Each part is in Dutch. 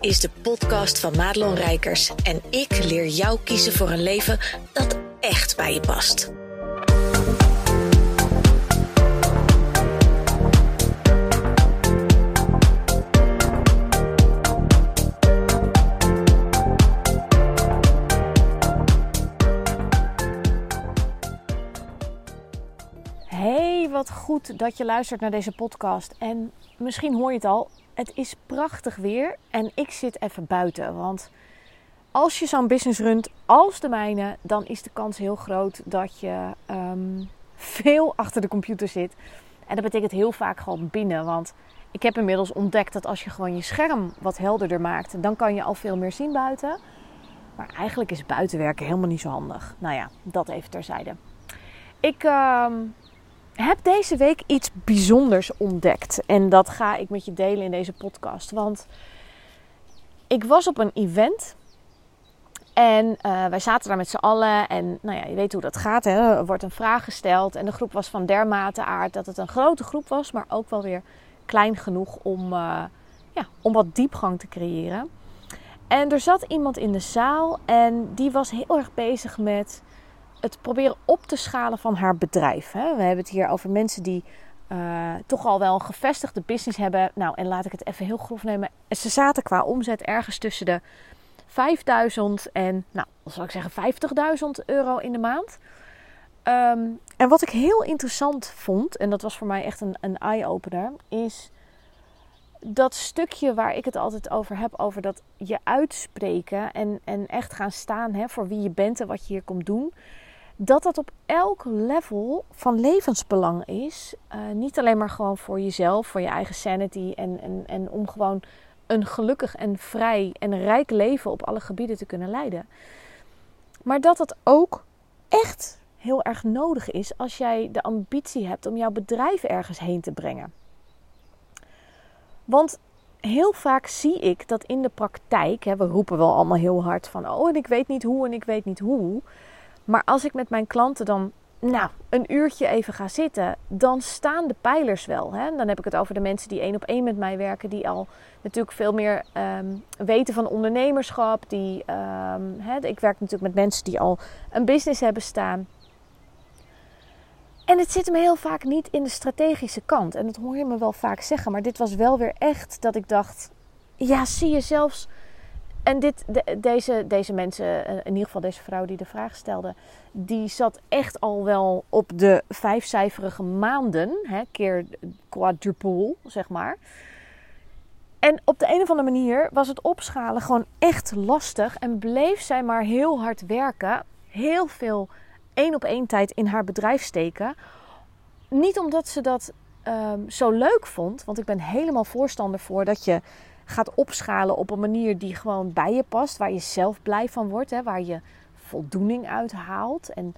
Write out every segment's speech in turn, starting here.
is de podcast van Madelon Rijkers en ik leer jou kiezen voor een leven dat echt bij je past. Hey, wat goed dat je luistert naar deze podcast. En misschien hoor je het al, het is prachtig weer en ik zit even buiten. Want als je zo'n business runt als de mijne, dan is de kans heel groot dat je ehm, veel achter de computer zit. En dat betekent heel vaak gewoon binnen. Want ik heb inmiddels ontdekt dat als je gewoon je scherm wat helderder maakt, dan kan je al veel meer zien buiten. Maar eigenlijk is buitenwerken helemaal niet zo handig. Nou ja, dat even terzijde. Ik ehm, heb deze week iets bijzonders ontdekt. En dat ga ik met je delen in deze podcast. Want ik was op een event. En uh, wij zaten daar met z'n allen. En nou ja, je weet hoe dat gaat. Hè? Er wordt een vraag gesteld. En de groep was van dermate aard dat het een grote groep was. Maar ook wel weer klein genoeg om, uh, ja, om wat diepgang te creëren. En er zat iemand in de zaal. En die was heel erg bezig met het proberen op te schalen van haar bedrijf. Hè. We hebben het hier over mensen die uh, toch al wel een gevestigde business hebben. Nou, en laat ik het even heel grof nemen. Ze zaten qua omzet ergens tussen de 5000 en, nou, zal ik zeggen, 50.000 euro in de maand. Um, en wat ik heel interessant vond, en dat was voor mij echt een, een eye-opener, is dat stukje waar ik het altijd over heb, over dat je uitspreken en, en echt gaan staan hè, voor wie je bent en wat je hier komt doen dat dat op elk level van levensbelang is. Uh, niet alleen maar gewoon voor jezelf, voor je eigen sanity en, en, en om gewoon een gelukkig en vrij en rijk leven op alle gebieden te kunnen leiden. Maar dat dat ook echt heel erg nodig is als jij de ambitie hebt om jouw bedrijf ergens heen te brengen. Want heel vaak zie ik dat in de praktijk, hè, we roepen wel allemaal heel hard van, oh en ik weet niet hoe en ik weet niet hoe. Maar als ik met mijn klanten dan nou, een uurtje even ga zitten, dan staan de pijlers wel. Hè? Dan heb ik het over de mensen die één op één met mij werken, die al natuurlijk veel meer um, weten van ondernemerschap. Die, um, hè, ik werk natuurlijk met mensen die al een business hebben staan. En het zit me heel vaak niet in de strategische kant. En dat hoor je me wel vaak zeggen. Maar dit was wel weer echt dat ik dacht: ja, zie je zelfs en dit, de, deze, deze mensen, eh, in ieder geval deze vrouw die de vraag stelde, die zat echt al wel op de vijfcijferige maanden, hè, keer quadruple, zeg maar. En op de een of andere manier was het opschalen gewoon echt lastig en bleef zij maar heel hard werken, heel veel één op één tijd in haar bedrijf steken. Niet omdat ze dat um, zo leuk vond, want ik ben helemaal voorstander voor dat je gaat opschalen op een manier die gewoon bij je past, waar je zelf blij van wordt, hè, waar je voldoening uit haalt. En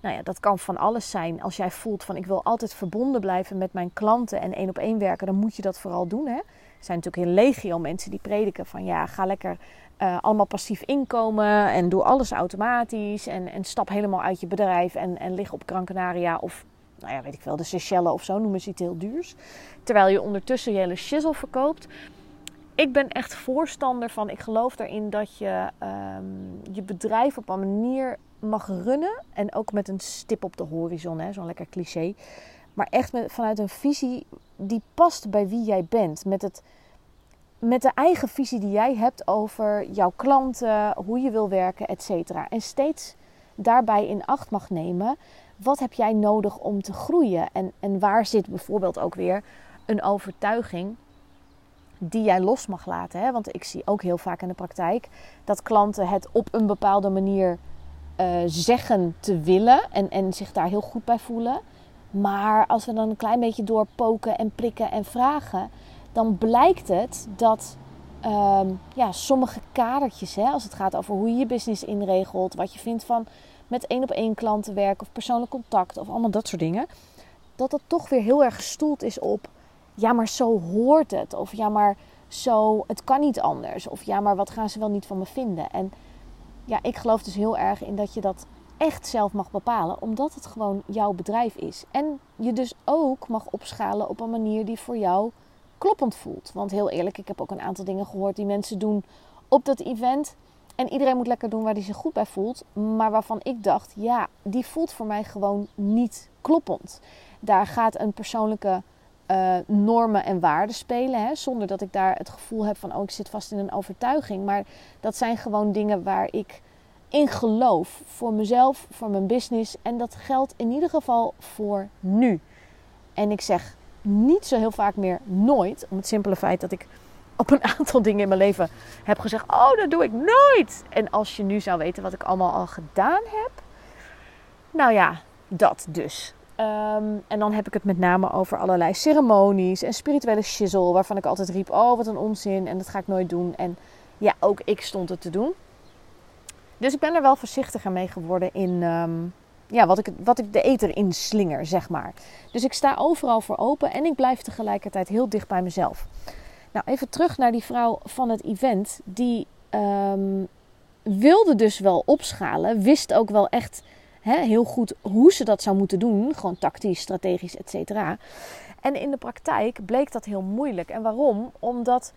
nou ja, dat kan van alles zijn. Als jij voelt van ik wil altijd verbonden blijven met mijn klanten en één op één werken, dan moet je dat vooral doen. Hè. Er zijn natuurlijk heel legio mensen die prediken van ja, ga lekker uh, allemaal passief inkomen en doe alles automatisch en, en stap helemaal uit je bedrijf en, en lig op Gran Canaria of nou ja, weet ik wel, de Seychelles of zo, noemen ze iets heel duurs. Terwijl je ondertussen je hele shizzle verkoopt ik ben echt voorstander van. Ik geloof erin dat je um, je bedrijf op een manier mag runnen. En ook met een stip op de horizon, zo'n lekker cliché. Maar echt met, vanuit een visie die past bij wie jij bent. Met, het, met de eigen visie die jij hebt over jouw klanten, hoe je wil werken, et cetera. En steeds daarbij in acht mag nemen. Wat heb jij nodig om te groeien? En, en waar zit bijvoorbeeld ook weer een overtuiging die jij los mag laten. Hè? Want ik zie ook heel vaak in de praktijk dat klanten het op een bepaalde manier uh, zeggen te willen en, en zich daar heel goed bij voelen. Maar als we dan een klein beetje doorpoken en prikken en vragen, dan blijkt het dat um, ja, sommige kadertjes, hè, als het gaat over hoe je je business inregelt, wat je vindt van met één op één klanten werken of persoonlijk contact of allemaal dat soort dingen, dat dat toch weer heel erg gestoeld is op ja, maar zo hoort het. Of ja, maar zo, het kan niet anders. Of ja, maar wat gaan ze wel niet van me vinden? En ja, ik geloof dus heel erg in dat je dat echt zelf mag bepalen, omdat het gewoon jouw bedrijf is. En je dus ook mag opschalen op een manier die voor jou kloppend voelt. Want heel eerlijk, ik heb ook een aantal dingen gehoord die mensen doen op dat event. En iedereen moet lekker doen waar hij zich goed bij voelt. Maar waarvan ik dacht, ja, die voelt voor mij gewoon niet kloppend. Daar gaat een persoonlijke uh, normen en waarden spelen. Hè, zonder dat ik daar het gevoel heb van, oh, ik zit vast in een overtuiging. Maar dat zijn gewoon dingen waar ik in geloof. Voor mezelf, voor mijn business. En dat geldt in ieder geval voor nu. En ik zeg niet zo heel vaak meer nooit. Om het simpele feit dat ik op een aantal dingen in mijn leven heb gezegd: Oh, dat doe ik nooit. En als je nu zou weten wat ik allemaal al gedaan heb. Nou ja, dat dus. Ehm, en dan heb ik het met name over allerlei ceremonies en spirituele shizzle. Waarvan ik altijd riep: Oh, wat een onzin. En dat ga ik nooit doen. En ja, ook ik stond het te doen. Dus ik ben er wel voorzichtiger mee geworden in ehm, ja, wat, ik, wat ik de eter in slinger, zeg maar. Dus ik sta overal voor open en ik blijf tegelijkertijd heel dicht bij mezelf. Nou, even terug naar die vrouw van het event. Die ehm, wilde dus wel opschalen. Wist ook wel echt hè, heel goed hoe ze dat zou moeten doen. Gewoon tactisch, strategisch, et cetera. En in de praktijk bleek dat heel moeilijk. En waarom? Omdat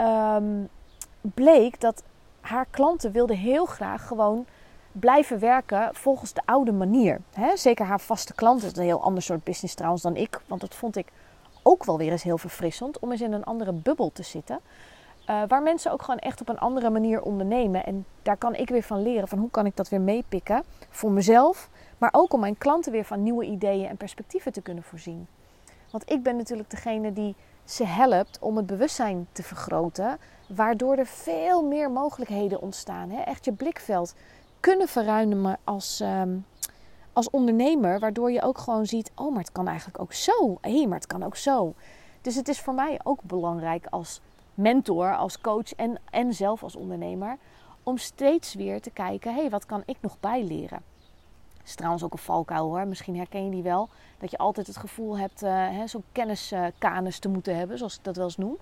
um, bleek dat haar klanten wilden heel graag gewoon blijven werken volgens de oude manier. zeker haar vaste klanten. Is een heel ander soort business trouwens dan ik. Want dat vond ik ook wel weer eens heel verfrissend. Om eens in een andere bubbel te zitten. Uh, waar mensen ook gewoon echt op een andere manier ondernemen. En daar kan ik weer van leren. Van hoe kan ik dat weer meepikken voor mezelf. Maar ook om mijn klanten weer van nieuwe ideeën en perspectieven te kunnen voorzien. Want ik ben natuurlijk degene die ze helpt om het bewustzijn te vergroten. Waardoor er veel meer mogelijkheden ontstaan. Hè? Echt je blikveld kunnen verruimen als, ehm, als ondernemer. Waardoor je ook gewoon ziet: oh, maar het kan eigenlijk ook zo. Hé, maar het kan ook zo. Dus het is voor mij ook belangrijk als mentor, als coach en, en zelf als ondernemer. Om steeds weer te kijken: hé, hey, wat kan ik nog bijleren? Dat is trouwens ook een valkuil hoor. Misschien herken je die wel. Dat je altijd het gevoel hebt uh, zo'n kenniskanus te moeten hebben, zoals ik dat wel eens noem.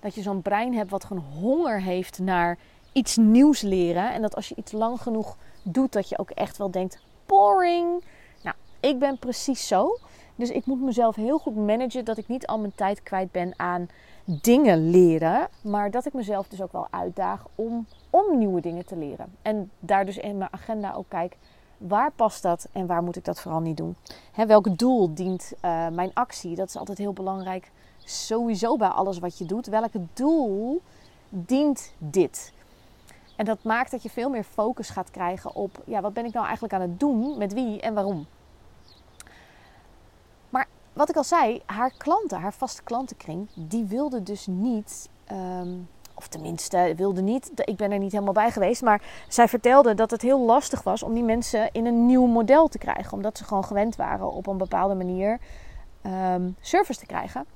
Dat je zo'n brein hebt wat gewoon honger heeft naar iets nieuws leren. En dat als je iets lang genoeg doet, dat je ook echt wel denkt: boring. Nou, ik ben precies zo. Dus ik moet mezelf heel goed managen dat ik niet al mijn tijd kwijt ben aan dingen leren. Maar dat ik mezelf dus ook wel uitdaag om, om nieuwe dingen te leren. En daar dus in mijn agenda ook kijk. Waar past dat en waar moet ik dat vooral niet doen? Welk doel dient uh, mijn actie? Dat is altijd heel belangrijk. Sowieso bij alles wat je doet. Welk doel dient dit? En dat maakt dat je veel meer focus gaat krijgen op, ja, wat ben ik nou eigenlijk aan het doen, met wie en waarom. Wat ik al zei, haar klanten, haar vaste klantenkring, die wilde dus niet, ehm, of tenminste wilde niet, ik ben er niet helemaal bij geweest, maar zij vertelde dat het heel lastig was om die mensen in een nieuw model te krijgen, omdat ze gewoon gewend waren op een bepaalde manier um, service te krijgen.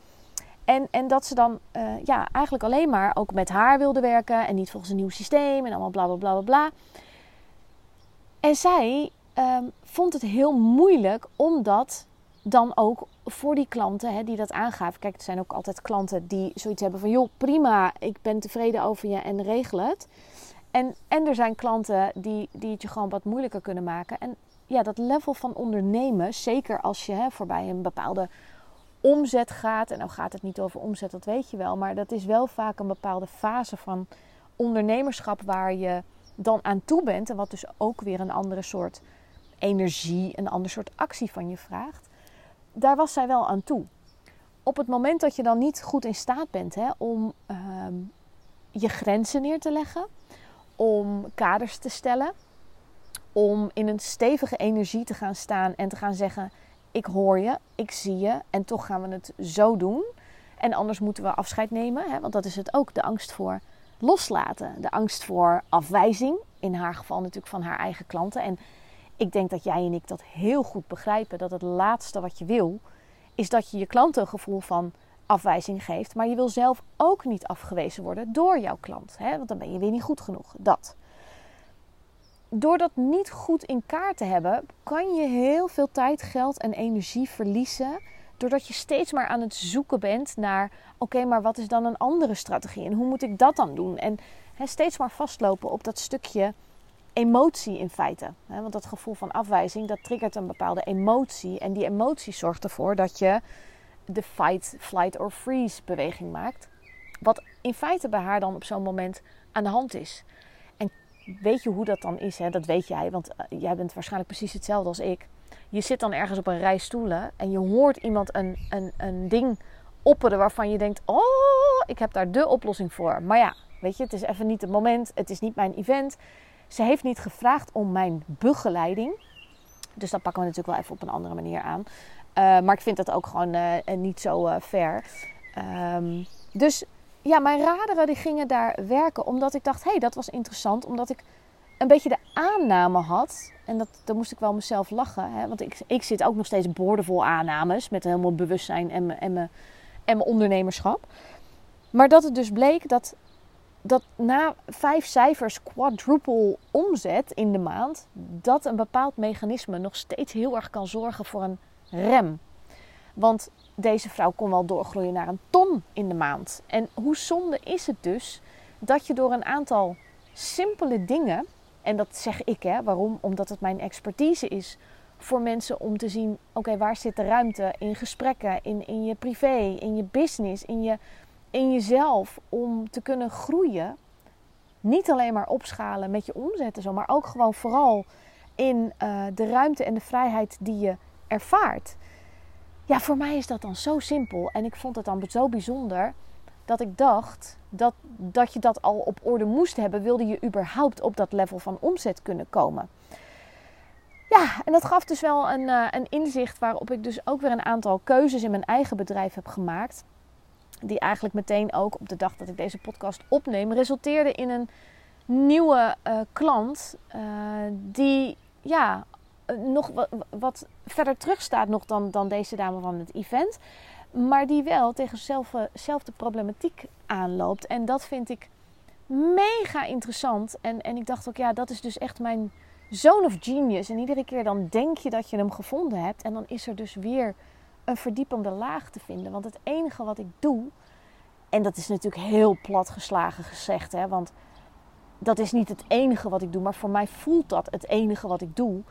En, en dat ze dan uh, ja, eigenlijk alleen maar ook met haar wilde werken en niet volgens een nieuw systeem en allemaal bla bla bla bla. En zij um, vond het heel moeilijk om dat dan ook voor die klanten hè, die dat aangaven. Kijk, er zijn ook altijd klanten die zoiets hebben van: joh, prima, ik ben tevreden over je en regel het. En, en er zijn klanten die, die het je gewoon wat moeilijker kunnen maken. En ja, dat level van ondernemen, zeker als je hè, voorbij een bepaalde omzet gaat. En nou gaat het niet over omzet, dat weet je wel. Maar dat is wel vaak een bepaalde fase van ondernemerschap waar je dan aan toe bent. En wat dus ook weer een andere soort energie, een ander soort actie van je vraagt. Daar was zij wel aan toe. Op het moment dat je dan niet goed in staat bent hè, om ehm, je grenzen neer te leggen, om kaders te stellen, om in een stevige energie te gaan staan en te gaan zeggen: ik hoor je, ik zie je en toch gaan we het zo doen. En anders moeten we afscheid nemen, hè, want dat is het ook, de angst voor loslaten. De angst voor afwijzing, in haar geval natuurlijk van haar eigen klanten. En ik denk dat jij en ik dat heel goed begrijpen, dat het laatste wat je wil, is dat je je klanten een gevoel van afwijzing geeft. Maar je wil zelf ook niet afgewezen worden door jouw klant, hè, want dan ben je weer niet goed genoeg. Dat door dat niet goed in kaart te hebben, kan je heel veel tijd, geld en energie verliezen. Doordat je steeds maar aan het zoeken bent naar: oké, maar wat is dan een andere strategie en hoe moet ik dat dan doen? En steeds maar vastlopen op dat stukje emotie in feite. want dat gevoel van afwijzing, dat triggert een bepaalde emotie. En die emotie zorgt ervoor dat je de fight, flight or freeze beweging maakt. Wat in feite bij haar dan op zo'n moment aan de hand is. En weet je hoe dat dan is? Hè? Dat weet jij, want eh, jij bent waarschijnlijk precies hetzelfde als ik. Je zit dan ergens op een rij stoelen en je hoort iemand een, een, een ding opperen waarvan je denkt: Oh, ik heb daar de oplossing voor. Maar ja, weet je, het is even niet het moment, het is niet mijn event. Ze heeft niet gevraagd om mijn begeleiding. Dus dat pakken we natuurlijk wel even op een andere manier aan. Uh, maar ik vind dat ook gewoon uh, niet zo fair. Um, dus ja, mijn raderen die gingen daar werken. Omdat ik dacht, hé, hey, dat was interessant. Omdat ik een beetje de aanname had. En dat, dan moest ik wel mezelf lachen. Hè? Want ik, ik zit ook nog steeds boordevol aannames. Met helemaal bewustzijn en mijn, en, ondernemerschap. Maar dat het dus bleek dat, dat na vijf cijfers quadruple omzet in de maand. Dat een bepaald mechanisme nog steeds heel erg kan zorgen voor een rem. Want deze vrouw kon wel doorgroeien naar een ton in de maand. En hoe zonde is het dus dat je door een aantal simpele dingen, en dat zeg ik hè, waarom? Omdat het mijn expertise is voor mensen om te zien: oké, waar zit de ruimte in gesprekken, in, in je privé, in je business, in, je, in jezelf om te kunnen groeien. Niet alleen maar opschalen met je omzetten, zo, maar ook gewoon vooral in uh, de ruimte en de vrijheid die je ervaart. Ja, voor mij is dat dan zo simpel. En ik vond het dan zo bijzonder dat ik dacht dat, dat je dat al op orde moest hebben. Wilde je überhaupt op dat level van omzet kunnen komen? Ja, en dat gaf dus wel een, uh, een inzicht waarop ik dus ook weer een aantal keuzes in mijn eigen bedrijf heb gemaakt. Die eigenlijk meteen ook op de dag dat ik deze podcast opneem, resulteerde in een nieuwe uh, klant. Uh, die ja, eh, nog wat, wat, verder terug staat nog dan, dan deze dame van het event. Maar die wel tegen dezelfde problematiek aanloopt. En dat vind ik mega interessant. En, en ik dacht ook, ja, dat is dus echt mijn zone of genius. En iedere keer dan denk je dat je hem gevonden hebt. En dan is er dus weer een verdiepende laag te vinden. Want het enige wat ik doe, en dat is natuurlijk heel plat geslagen gezegd, hè, want dat is niet het enige wat ik doe, maar voor mij voelt dat het enige wat ik doe,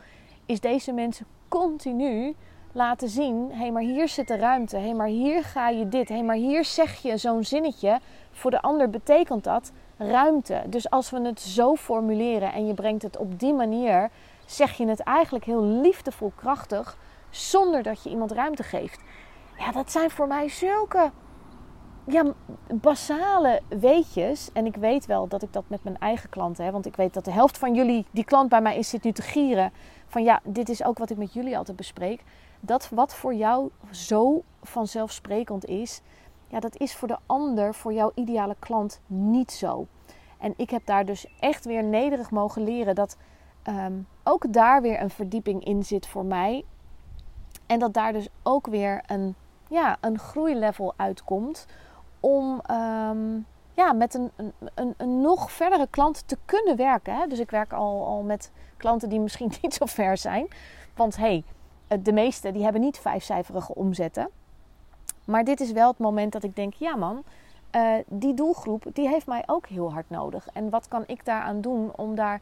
is deze mensen continu laten zien: hé, hey, maar hier zit de ruimte. Hé, hey, maar hier ga je dit. Hé, hey, maar hier zeg je zo'n zinnetje. Voor de ander betekent dat ruimte. Dus als we het zo formuleren en je brengt het op die manier, zeg je het eigenlijk heel liefdevol krachtig, zonder dat je iemand ruimte geeft. Ja, dat zijn voor mij zulke ja, basale weetjes. En ik weet wel dat ik dat met mijn eigen klanten heb. Want ik weet dat de helft van jullie, die klant bij mij is, zit nu te gieren van ja, dit is ook wat ik met jullie altijd bespreek. Dat wat voor jou zo vanzelfsprekend is, ja, dat is voor de ander, voor jouw ideale klant niet zo. En ik heb daar dus echt weer nederig mogen leren dat um, ook daar weer een verdieping in zit voor mij. En dat daar dus ook weer een, ja, een groeilevel uitkomt om um, ja, met een, een, een, nog verdere klant te kunnen werken. Hè? Dus ik werk al, al met klanten die misschien niet zo ver zijn. Want hey, de meeste die hebben niet vijfcijferige omzetten. Maar dit is wel het moment dat ik denk, ja man, uh, die doelgroep die heeft mij ook heel hard nodig. En wat kan ik daaraan doen om daar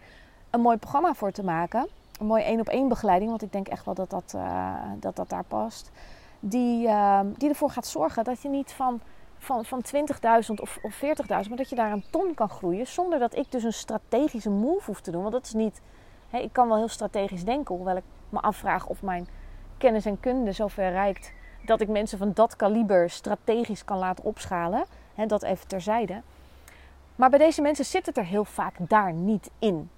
een mooi programma voor te maken? Een mooi één op één begeleiding, want ik denk echt wel dat dat, uh, dat, dat daar past. Die, uh, die ervoor gaat zorgen dat je niet van van, van 20.000 of, of 40.000, maar dat je daar een ton kan groeien zonder dat ik dus een strategische move hoef te doen. Want dat is niet, ik kan wel heel strategisch denken, hoewel ik me afvraag of mijn kennis en kunde zover reikt dat ik mensen van dat kaliber strategisch kan laten opschalen. Hè, dat even terzijde. Maar bij deze mensen zit het er heel vaak daar niet in.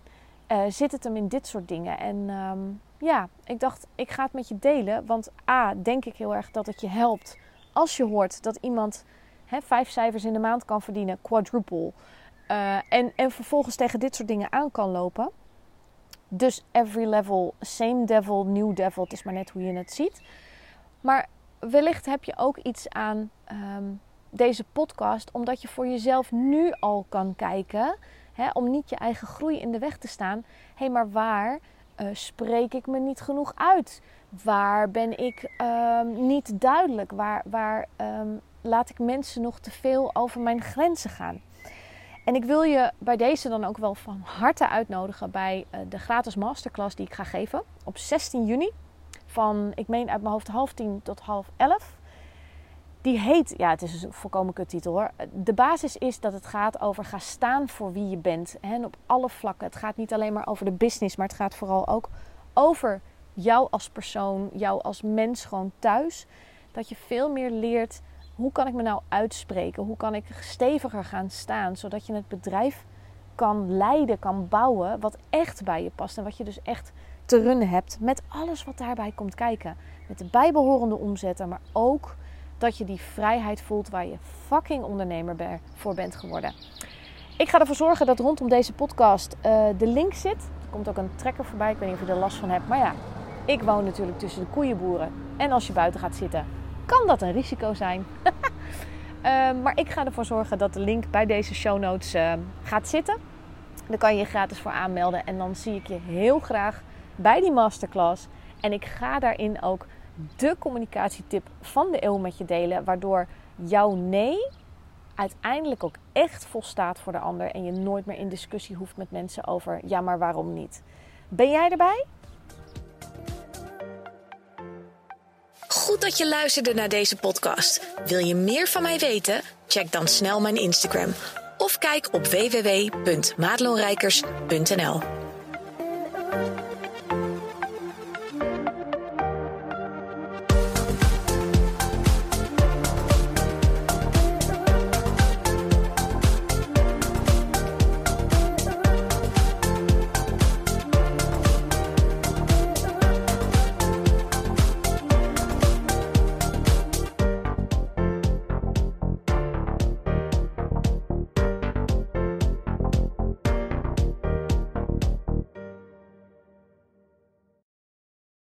Uh, zit het hem in dit soort dingen. En um, ja, ik dacht, ik ga het met je delen. Want A, denk ik heel erg dat het je helpt als je hoort dat iemand vijf cijfers in de maand kan verdienen, quadruple. Uh, en, en vervolgens tegen dit soort dingen aan kan lopen. Dus every level, same devil, new devil. Het is maar net hoe je het ziet. Maar wellicht heb je ook iets aan um, deze podcast, omdat je voor jezelf nu al kan kijken. Om niet je eigen groei in de weg te staan. Hé, hey, maar waar uh, spreek ik me niet genoeg uit? Waar ben ik um, niet duidelijk? Waar, waar um, laat ik mensen nog te veel over mijn grenzen gaan. En ik wil je bij deze dan ook wel van harte uitnodigen bij eh, de gratis masterclass die ik ga geven op 16 juni. Van, ik meen uit mijn hoofd, half tien tot half elf. Die heet, ja, het is een volkomen kuttitel hoor. De basis is dat het gaat over ga staan voor wie je bent. En op alle vlakken. Het gaat niet alleen maar over de business, maar het gaat vooral ook over jou als persoon, jou als mens gewoon thuis. Dat je veel meer leert hoe kan ik me nou uitspreken? Hoe kan ik steviger gaan staan zodat je het bedrijf kan leiden, kan bouwen wat echt bij je past en wat je dus echt te runnen hebt met alles wat daarbij komt kijken. Met de bijbehorende omzetten, maar ook dat je die vrijheid voelt waar je fucking ondernemer voor bent geworden. Ik ga ervoor zorgen dat rondom deze podcast uh, de link zit. Er komt ook een trekker voorbij. Ik weet niet of je er last van hebt. Maar ja, ik woon natuurlijk tussen de koeienboeren. En als je buiten gaat zitten, kan dat een risico zijn. uh, maar ik ga ervoor zorgen dat de link bij deze show notes uh, gaat zitten. Dan kan je je gratis voor aanmelden. En dan zie ik je heel graag bij die masterclass. En ik ga daarin ook de communicatietip van de eeuw met je delen. Waardoor jouw nee uiteindelijk ook echt volstaat voor de ander. En je nooit meer in discussie hoeft met mensen over ja, maar waarom niet. Ben jij erbij? Goed dat je luisterde naar deze podcast. Wil je meer van mij weten? Check dan snel mijn Instagram of kijk op www.maatloonrijkers.nl.